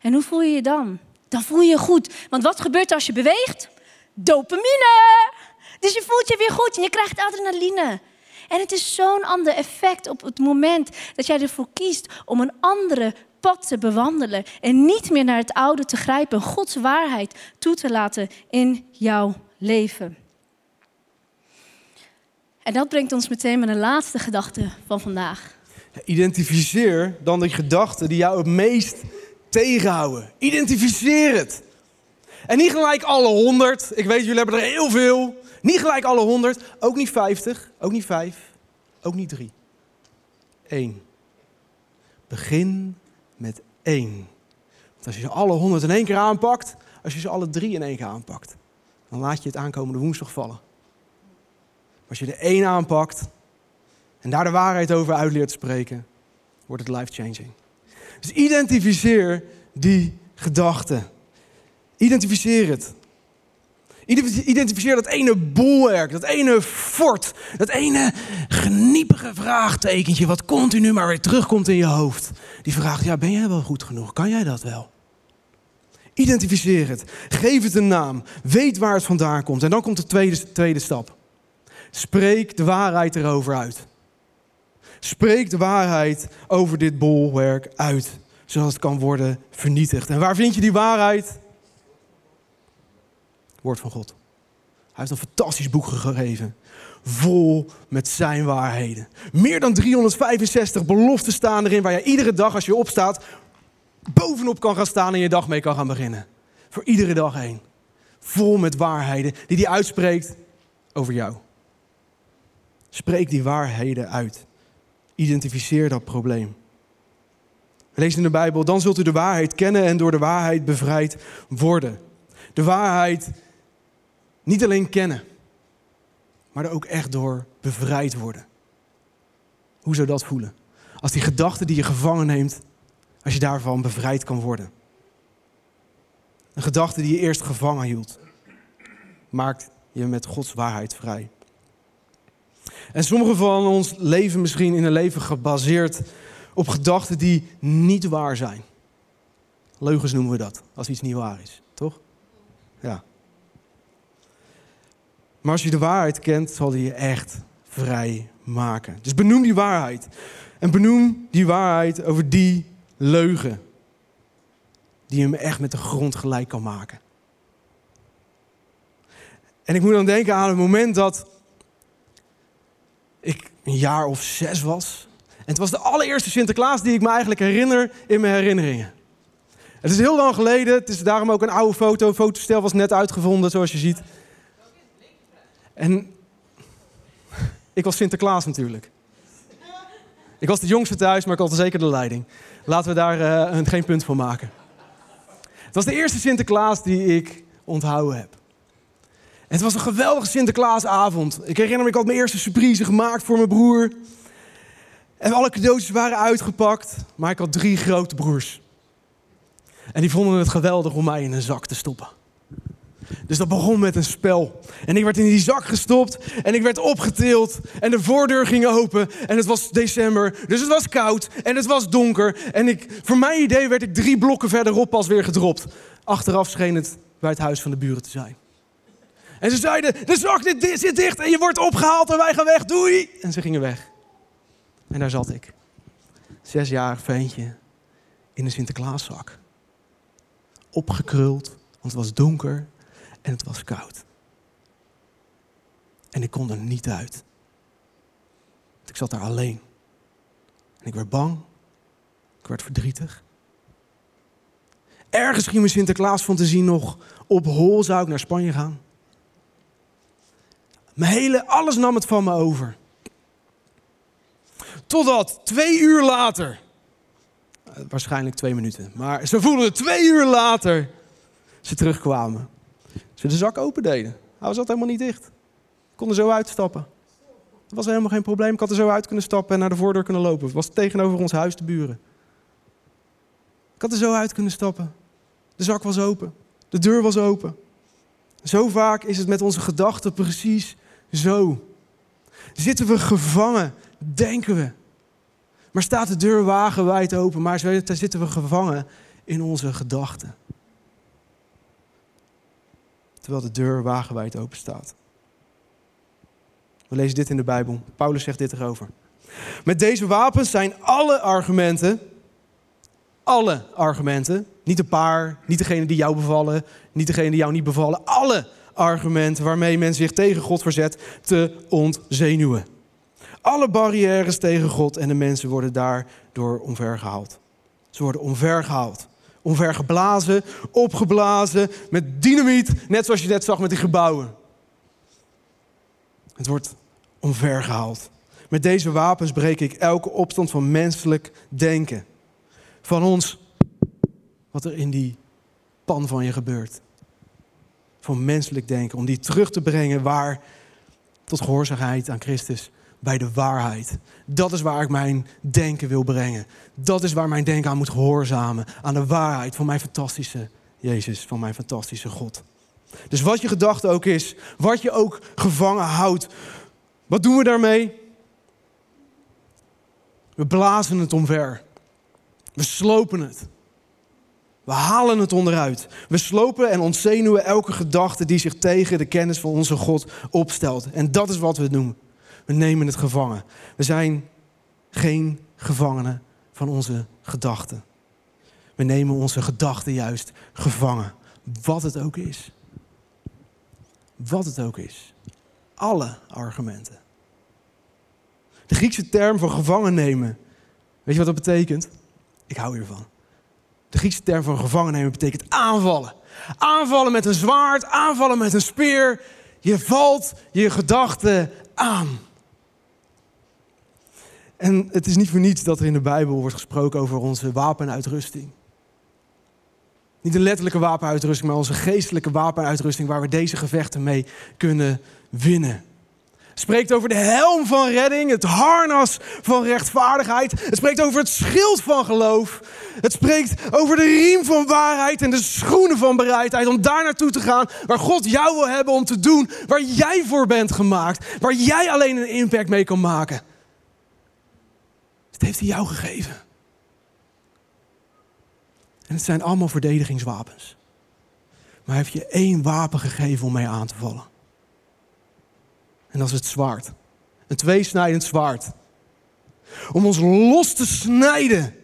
En hoe voel je je dan? Dan voel je je goed. Want wat gebeurt er als je beweegt? Dopamine! Dus je voelt je weer goed en je krijgt adrenaline. En het is zo'n ander effect op het moment dat jij ervoor kiest om een andere pad te bewandelen. En niet meer naar het oude te grijpen, Gods waarheid toe te laten in jouw leven. En dat brengt ons meteen met een laatste gedachte van vandaag. Identificeer dan de gedachten die jou het meest tegenhouden. Identificeer het. En niet gelijk alle honderd. Ik weet, jullie hebben er heel veel. Niet gelijk alle honderd. Ook niet vijftig. Ook niet vijf. Ook niet drie. Eén. Begin met één. Want als je ze alle honderd in één keer aanpakt, als je ze alle drie in één keer aanpakt, dan laat je het aankomende woensdag vallen. Als je er één aanpakt en daar de waarheid over uitleert te spreken, wordt het life-changing. Dus identificeer die gedachten. Identificeer het. Identificeer dat ene bolwerk, dat ene fort, dat ene geniepige vraagtekentje wat continu maar weer terugkomt in je hoofd. Die vraagt, ja, ben jij wel goed genoeg? Kan jij dat wel? Identificeer het. Geef het een naam. Weet waar het vandaan komt. En dan komt de tweede, tweede stap. Spreek de waarheid erover uit. Spreek de waarheid over dit bolwerk uit, zodat het kan worden vernietigd. En waar vind je die waarheid? Woord van God. Hij heeft een fantastisch boek gegeven. Vol met zijn waarheden. Meer dan 365 beloften staan erin waar je iedere dag als je opstaat bovenop kan gaan staan en je dag mee kan gaan beginnen. Voor iedere dag heen. Vol met waarheden die hij uitspreekt over jou. Spreek die waarheden uit. Identificeer dat probleem. Lezen in de Bijbel, dan zult u de waarheid kennen en door de waarheid bevrijd worden. De waarheid niet alleen kennen, maar er ook echt door bevrijd worden. Hoe zou dat voelen? Als die gedachte die je gevangen neemt, als je daarvan bevrijd kan worden. Een gedachte die je eerst gevangen hield, maakt je met Gods waarheid vrij. En sommigen van ons leven misschien in een leven gebaseerd op gedachten die niet waar zijn. Leugens noemen we dat, als iets niet waar is, toch? Ja. Maar als je de waarheid kent, zal die je echt vrij maken. Dus benoem die waarheid. En benoem die waarheid over die leugen. Die hem echt met de grond gelijk kan maken. En ik moet dan denken aan het moment dat ik een jaar of zes was. En het was de allereerste Sinterklaas die ik me eigenlijk herinner in mijn herinneringen. Het is heel lang geleden. Het is daarom ook een oude foto. Fotostel was net uitgevonden, zoals je ziet. En ik was Sinterklaas natuurlijk. Ik was de jongste thuis, maar ik had zeker de leiding. Laten we daar uh, geen punt van maken. Het was de eerste Sinterklaas die ik onthouden heb. Het was een geweldige Sinterklaasavond. Ik herinner me, ik had mijn eerste surprise gemaakt voor mijn broer. En alle cadeautjes waren uitgepakt, maar ik had drie grote broers. En die vonden het geweldig om mij in een zak te stoppen. Dus dat begon met een spel. En ik werd in die zak gestopt en ik werd opgetild. En de voordeur ging open en het was december. Dus het was koud en het was donker. En ik, voor mijn idee werd ik drie blokken verderop pas weer gedropt. Achteraf scheen het bij het huis van de buren te zijn. En ze zeiden, de zak zit dicht en je wordt opgehaald en wij gaan weg, doei. En ze gingen weg. En daar zat ik. Zesjarig ventje in een Sinterklaaszak. Opgekruld, want het was donker en het was koud. En ik kon er niet uit. Ik zat daar alleen. En ik werd bang. Ik werd verdrietig. Ergens ging mijn Sinterklaasfantasie nog op hol. Zou ik naar Spanje gaan? Mijn hele, alles nam het van me over. Totdat twee uur later, eh, waarschijnlijk twee minuten, maar ze voelden twee uur later ze terugkwamen. Ze de zak open deden. Hij zat helemaal niet dicht. Ik kon er zo uitstappen. Dat was helemaal geen probleem. Ik had er zo uit kunnen stappen en naar de voordeur kunnen lopen. Het was tegenover ons huis de buren. Ik had er zo uit kunnen stappen. De zak was open. De deur was open. Zo vaak is het met onze gedachten precies zo. Zitten we gevangen, denken we. Maar staat de deur wagenwijd open, maar zitten we gevangen in onze gedachten. Terwijl de deur wagenwijd open staat. We lezen dit in de Bijbel. Paulus zegt dit erover. Met deze wapens zijn alle argumenten, alle argumenten, niet een paar, niet degene die jou bevallen, niet degene die jou niet bevallen, alle argumenten waarmee men zich tegen God verzet, te ontzenuwen. Alle barrières tegen God en de mensen worden daardoor omvergehaald. Ze worden omvergehaald. Omvergeblazen, opgeblazen met dynamiet, net zoals je net zag met die gebouwen. Het wordt omvergehaald. Met deze wapens breek ik elke opstand van menselijk denken. Van ons, wat er in die pan van je gebeurt van menselijk denken. Om die terug te brengen waar tot gehoorzaamheid aan Christus bij de waarheid. Dat is waar ik mijn denken wil brengen. Dat is waar mijn denken aan moet gehoorzamen. Aan de waarheid van mijn fantastische Jezus, van mijn fantastische God. Dus wat je gedachte ook is, wat je ook gevangen houdt, wat doen we daarmee? We blazen het omver. We slopen het. We halen het onderuit. We slopen en ontzenuwen elke gedachte die zich tegen de kennis van onze God opstelt. En dat is wat we doen. We nemen het gevangen. We zijn geen gevangenen van onze gedachten. We nemen onze gedachten juist gevangen. Wat het ook is. Wat het ook is. Alle argumenten. De Griekse term voor gevangen nemen. Weet je wat dat betekent? Ik hou hiervan. De Griekse term voor gevangen nemen betekent aanvallen. Aanvallen met een zwaard, aanvallen met een speer. Je valt je gedachten aan. En het is niet voor niets dat er in de Bijbel wordt gesproken over onze wapenuitrusting. Niet een letterlijke wapenuitrusting, maar onze geestelijke wapenuitrusting waar we deze gevechten mee kunnen winnen spreekt over de helm van redding, het harnas van rechtvaardigheid. Het spreekt over het schild van geloof. Het spreekt over de riem van waarheid en de schoenen van bereidheid om daar naartoe te gaan waar God jou wil hebben om te doen waar jij voor bent gemaakt, waar jij alleen een impact mee kan maken. Het heeft hij jou gegeven. En het zijn allemaal verdedigingswapens. Maar hij heeft je één wapen gegeven om mee aan te vallen. En dat is het zwaard. Een tweesnijdend zwaard. Om ons los te snijden.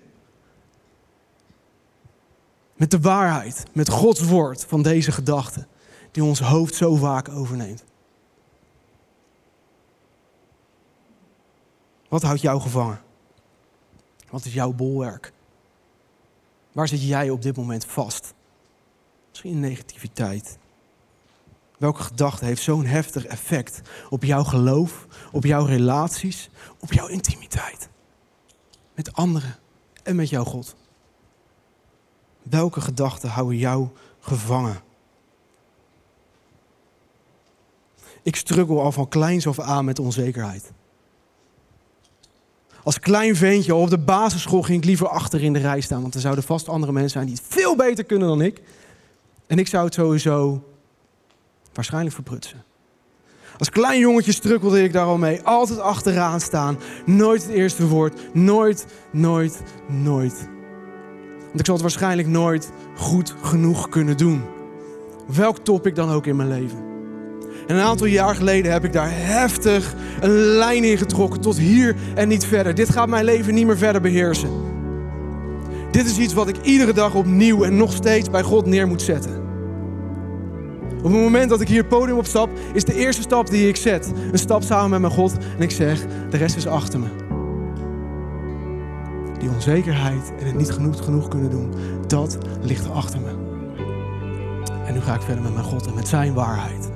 Met de waarheid, met Gods woord van deze gedachten. Die ons hoofd zo vaak overneemt. Wat houdt jou gevangen? Wat is jouw bolwerk? Waar zit jij op dit moment vast? Misschien negativiteit. Welke gedachte heeft zo'n heftig effect op jouw geloof, op jouw relaties, op jouw intimiteit? Met anderen en met jouw God. Welke gedachten houden jou gevangen? Ik struggle al van kleins af aan met onzekerheid. Als klein ventje op de basisschool ging ik liever achter in de rij staan, want er zouden vast andere mensen zijn die het veel beter kunnen dan ik. En ik zou het sowieso Waarschijnlijk verprutsen. Als klein jongetje strukkelde ik daar al mee. Altijd achteraan staan. Nooit het eerste woord. Nooit, nooit, nooit. Want ik zal het waarschijnlijk nooit goed genoeg kunnen doen. Welk topic dan ook in mijn leven. En een aantal jaar geleden heb ik daar heftig een lijn in getrokken. Tot hier en niet verder. Dit gaat mijn leven niet meer verder beheersen. Dit is iets wat ik iedere dag opnieuw en nog steeds bij God neer moet zetten. Op het moment dat ik hier het podium op stap, is de eerste stap die ik zet. Een stap samen met mijn God en ik zeg, de rest is achter me. Die onzekerheid en het niet genoeg, genoeg kunnen doen, dat ligt achter me. En nu ga ik verder met mijn God en met zijn waarheid.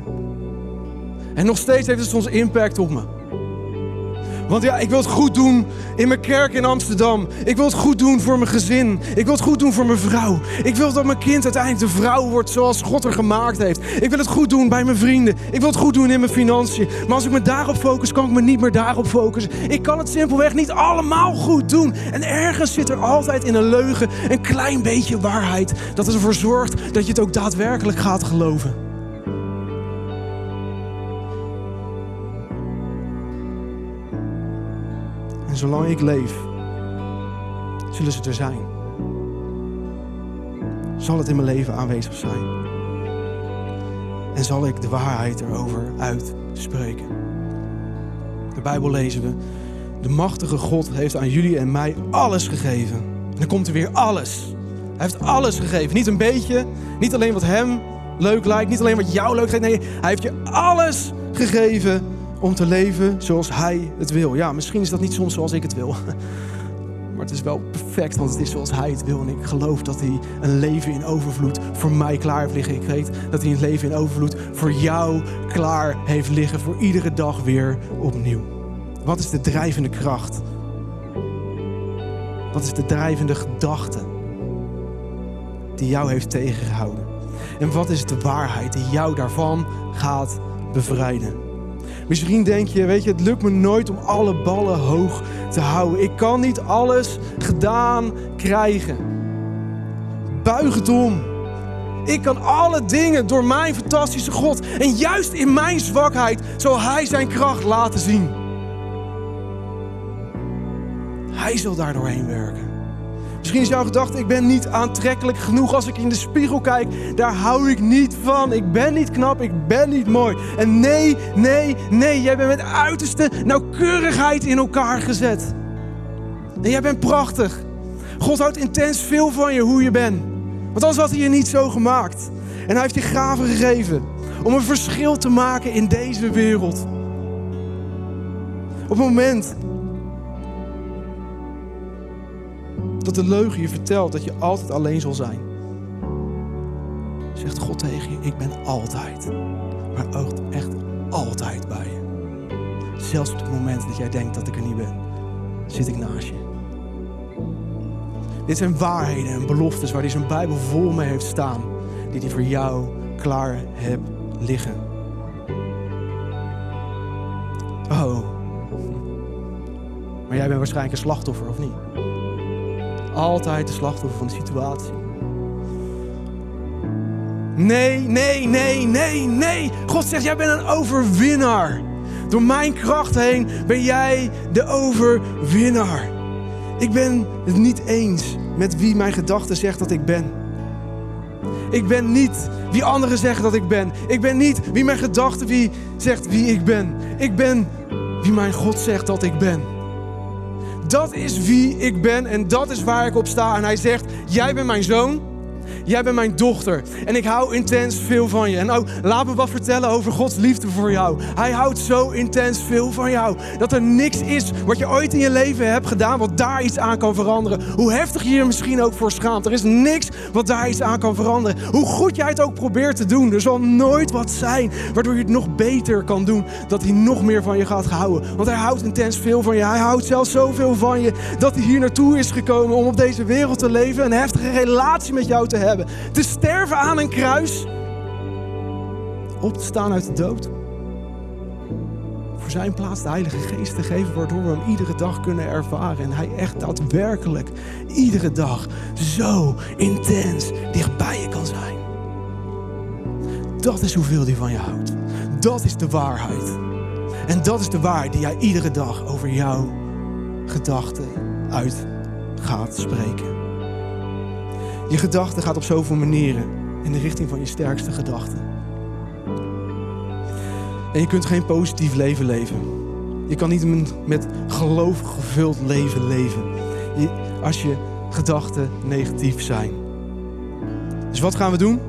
En nog steeds heeft het soms impact op me. Want ja, ik wil het goed doen in mijn kerk in Amsterdam. Ik wil het goed doen voor mijn gezin. Ik wil het goed doen voor mijn vrouw. Ik wil dat mijn kind uiteindelijk de vrouw wordt zoals God er gemaakt heeft. Ik wil het goed doen bij mijn vrienden. Ik wil het goed doen in mijn financiën. Maar als ik me daarop focus, kan ik me niet meer daarop focussen. Ik kan het simpelweg niet allemaal goed doen. En ergens zit er altijd in een leugen een klein beetje waarheid. Dat ervoor zorgt dat je het ook daadwerkelijk gaat geloven. En zolang ik leef, zullen ze er zijn. Zal het in mijn leven aanwezig zijn. En zal ik de waarheid erover uitspreken. De Bijbel lezen we. De machtige God heeft aan jullie en mij alles gegeven. En dan komt er weer alles. Hij heeft alles gegeven. Niet een beetje. Niet alleen wat hem leuk lijkt. Niet alleen wat jou leuk lijkt. Nee, hij heeft je alles gegeven om te leven zoals hij het wil. Ja, misschien is dat niet soms zoals ik het wil. *laughs* Maar het is wel perfect, want het is zoals hij het wil. En ik geloof dat hij een leven in overvloed voor mij klaar heeft liggen. Ik weet dat hij een leven in overvloed voor jou klaar heeft liggen. Voor iedere dag weer opnieuw. Wat is de drijvende kracht? Wat is de drijvende gedachte die jou heeft tegengehouden? En wat is de waarheid die jou daarvan gaat bevrijden? Misschien denk je, weet je, het lukt me nooit om alle ballen hoog te houden. Ik kan niet alles gedaan krijgen. Buig het om. Ik kan alle dingen door mijn fantastische God. En juist in mijn zwakheid zal Hij zijn kracht laten zien. Hij zal daar doorheen werken. Misschien is jouw gedachte, ik ben niet aantrekkelijk genoeg als ik in de spiegel kijk. Daar hou ik niet van. Ik ben niet knap, ik ben niet mooi. En nee, nee, nee, jij bent met uiterste nauwkeurigheid in elkaar gezet. En jij bent prachtig. God houdt intens veel van je, hoe je bent. Want anders had hij je niet zo gemaakt. En hij heeft je gaven gegeven om een verschil te maken in deze wereld. Op het moment dat de leugen je vertelt dat je altijd alleen zal zijn. Zegt God tegen je, ik ben altijd, maar ook echt altijd bij je. Zelfs op het moment dat jij denkt dat ik er niet ben, zit ik naast je. Dit zijn waarheden en beloftes waar hij zijn Bijbel vol mee heeft staan, die hij voor jou klaar hebt liggen. Oh, maar jij bent waarschijnlijk een slachtoffer, of niet? Altijd de slachtoffer van de situatie. Nee, nee, nee, nee, nee. God zegt, jij bent een overwinnaar. Door mijn kracht heen ben jij de overwinnaar. Ik ben het niet eens met wie mijn gedachten zegt dat ik ben. Ik ben niet wie anderen zeggen dat ik ben. Ik ben niet wie mijn gedachten wie zegt wie ik ben. Ik ben wie mijn God zegt dat ik ben. Dat is wie ik ben en dat is waar ik op sta. En hij zegt, jij bent mijn zoon. Jij bent mijn dochter en ik hou intens veel van je. En ook laat me wat vertellen over Gods liefde voor jou. Hij houdt zo intens veel van jou. Dat er niks is wat je ooit in je leven hebt gedaan wat daar iets aan kan veranderen. Hoe heftig je je misschien ook voor schaamt. Er is niks wat daar iets aan kan veranderen. Hoe goed jij het ook probeert te doen. Er zal nooit wat zijn waardoor je het nog beter kan doen. Dat hij nog meer van je gaat houden. Want hij houdt intens veel van je. Hij houdt zelfs zoveel van je dat hij hier naartoe is gekomen om op deze wereld te leven. Een heftige relatie met jou te hebben te sterven aan een kruis. Op te staan uit de dood. Voor zijn plaats de Heilige Geest te geven, waardoor we hem iedere dag kunnen ervaren. En hij echt daadwerkelijk iedere dag zo intens dichtbij je kan zijn. Dat is hoeveel hij van je houdt. Dat is de waarheid. En dat is de waarheid die jij iedere dag over jouw gedachten uit gaat spreken. Je gedachte gaat op zoveel manieren in de richting van je sterkste gedachten. En je kunt geen positief leven leven. Je kan niet met geloof gevuld leven leven. Als je gedachten negatief zijn. Dus wat gaan we doen?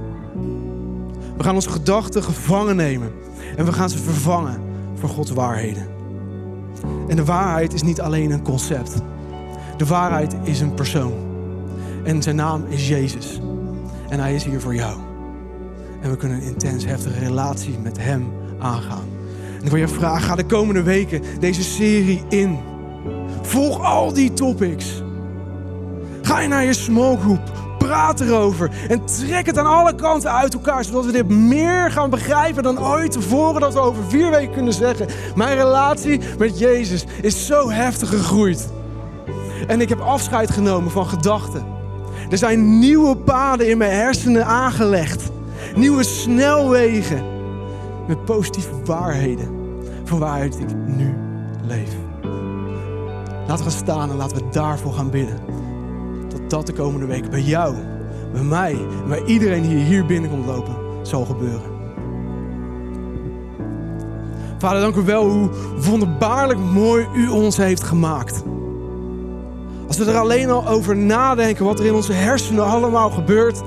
We gaan onze gedachten gevangen nemen. En we gaan ze vervangen voor Gods waarheden. En de waarheid is niet alleen een concept. De waarheid is een persoon. En zijn naam is Jezus. En hij is hier voor jou. En we kunnen een intens heftige relatie met hem aangaan. En ik wil je vragen, ga de komende weken deze serie in. Volg al die topics. Ga je naar je small group. Praat erover. En trek het aan alle kanten uit elkaar. Zodat we dit meer gaan begrijpen dan ooit tevoren. Dat we over vier weken kunnen zeggen. Mijn relatie met Jezus is zo heftig gegroeid. En ik heb afscheid genomen van gedachten. Er zijn nieuwe paden in mijn hersenen aangelegd. Nieuwe snelwegen. Met positieve waarheden. Van waaruit ik nu leef. Laten we gaan staan en laten we daarvoor gaan bidden. Dat dat de komende week bij jou, bij mij bij iedereen die hier binnenkomt lopen, zal gebeuren. Vader, dank u wel hoe wonderbaarlijk mooi u ons heeft gemaakt. Als we er alleen al over nadenken wat er in onze hersenen allemaal gebeurt,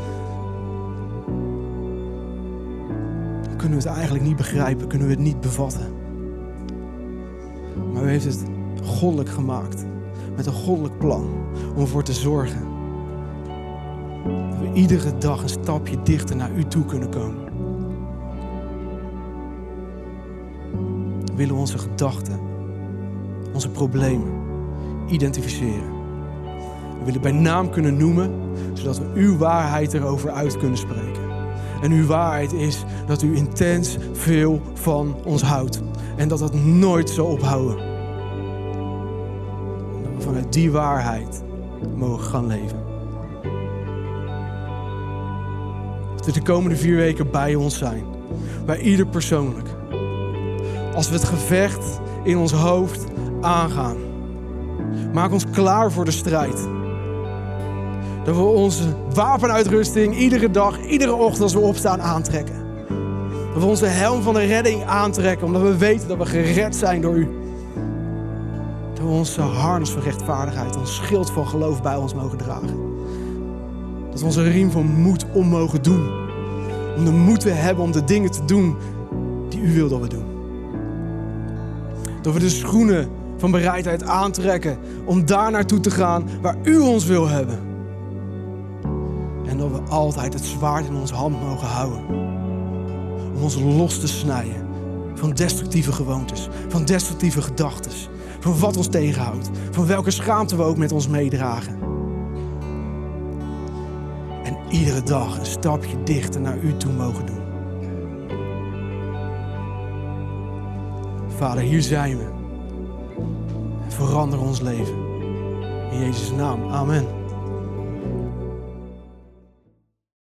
dan kunnen we het eigenlijk niet begrijpen, kunnen we het niet bevatten. Maar u heeft het goddelijk gemaakt, met een goddelijk plan, om ervoor te zorgen dat we iedere dag een stapje dichter naar u toe kunnen komen. We willen onze gedachten, onze problemen identificeren. We willen bij naam kunnen noemen, zodat we uw waarheid erover uit kunnen spreken. En uw waarheid is dat u intens veel van ons houdt. En dat dat nooit zal ophouden. En dat we vanuit die waarheid mogen gaan leven. Dat we de komende vier weken bij ons zijn. Bij ieder persoonlijk. Als we het gevecht in ons hoofd aangaan. Maak ons klaar voor de strijd. Dat we onze wapenuitrusting iedere dag, iedere ochtend als we opstaan aantrekken. Dat we onze helm van de redding aantrekken, omdat we weten dat we gered zijn door u. Dat we onze harnas van rechtvaardigheid, ons schild van geloof bij ons mogen dragen. Dat we onze riem van moed om mogen doen. Om de moed te hebben om de dingen te doen die u wil dat we doen. Dat we de schoenen van bereidheid aantrekken om daar naartoe te gaan waar u ons wil hebben. Dat we altijd het zwaard in onze hand mogen houden. Om ons los te snijden van destructieve gewoontes, van destructieve gedachten, van wat ons tegenhoudt, van welke schaamte we ook met ons meedragen. En iedere dag een stapje dichter naar u toe mogen doen. Vader, hier zijn we. Verander ons leven. In Jezus' naam. Amen.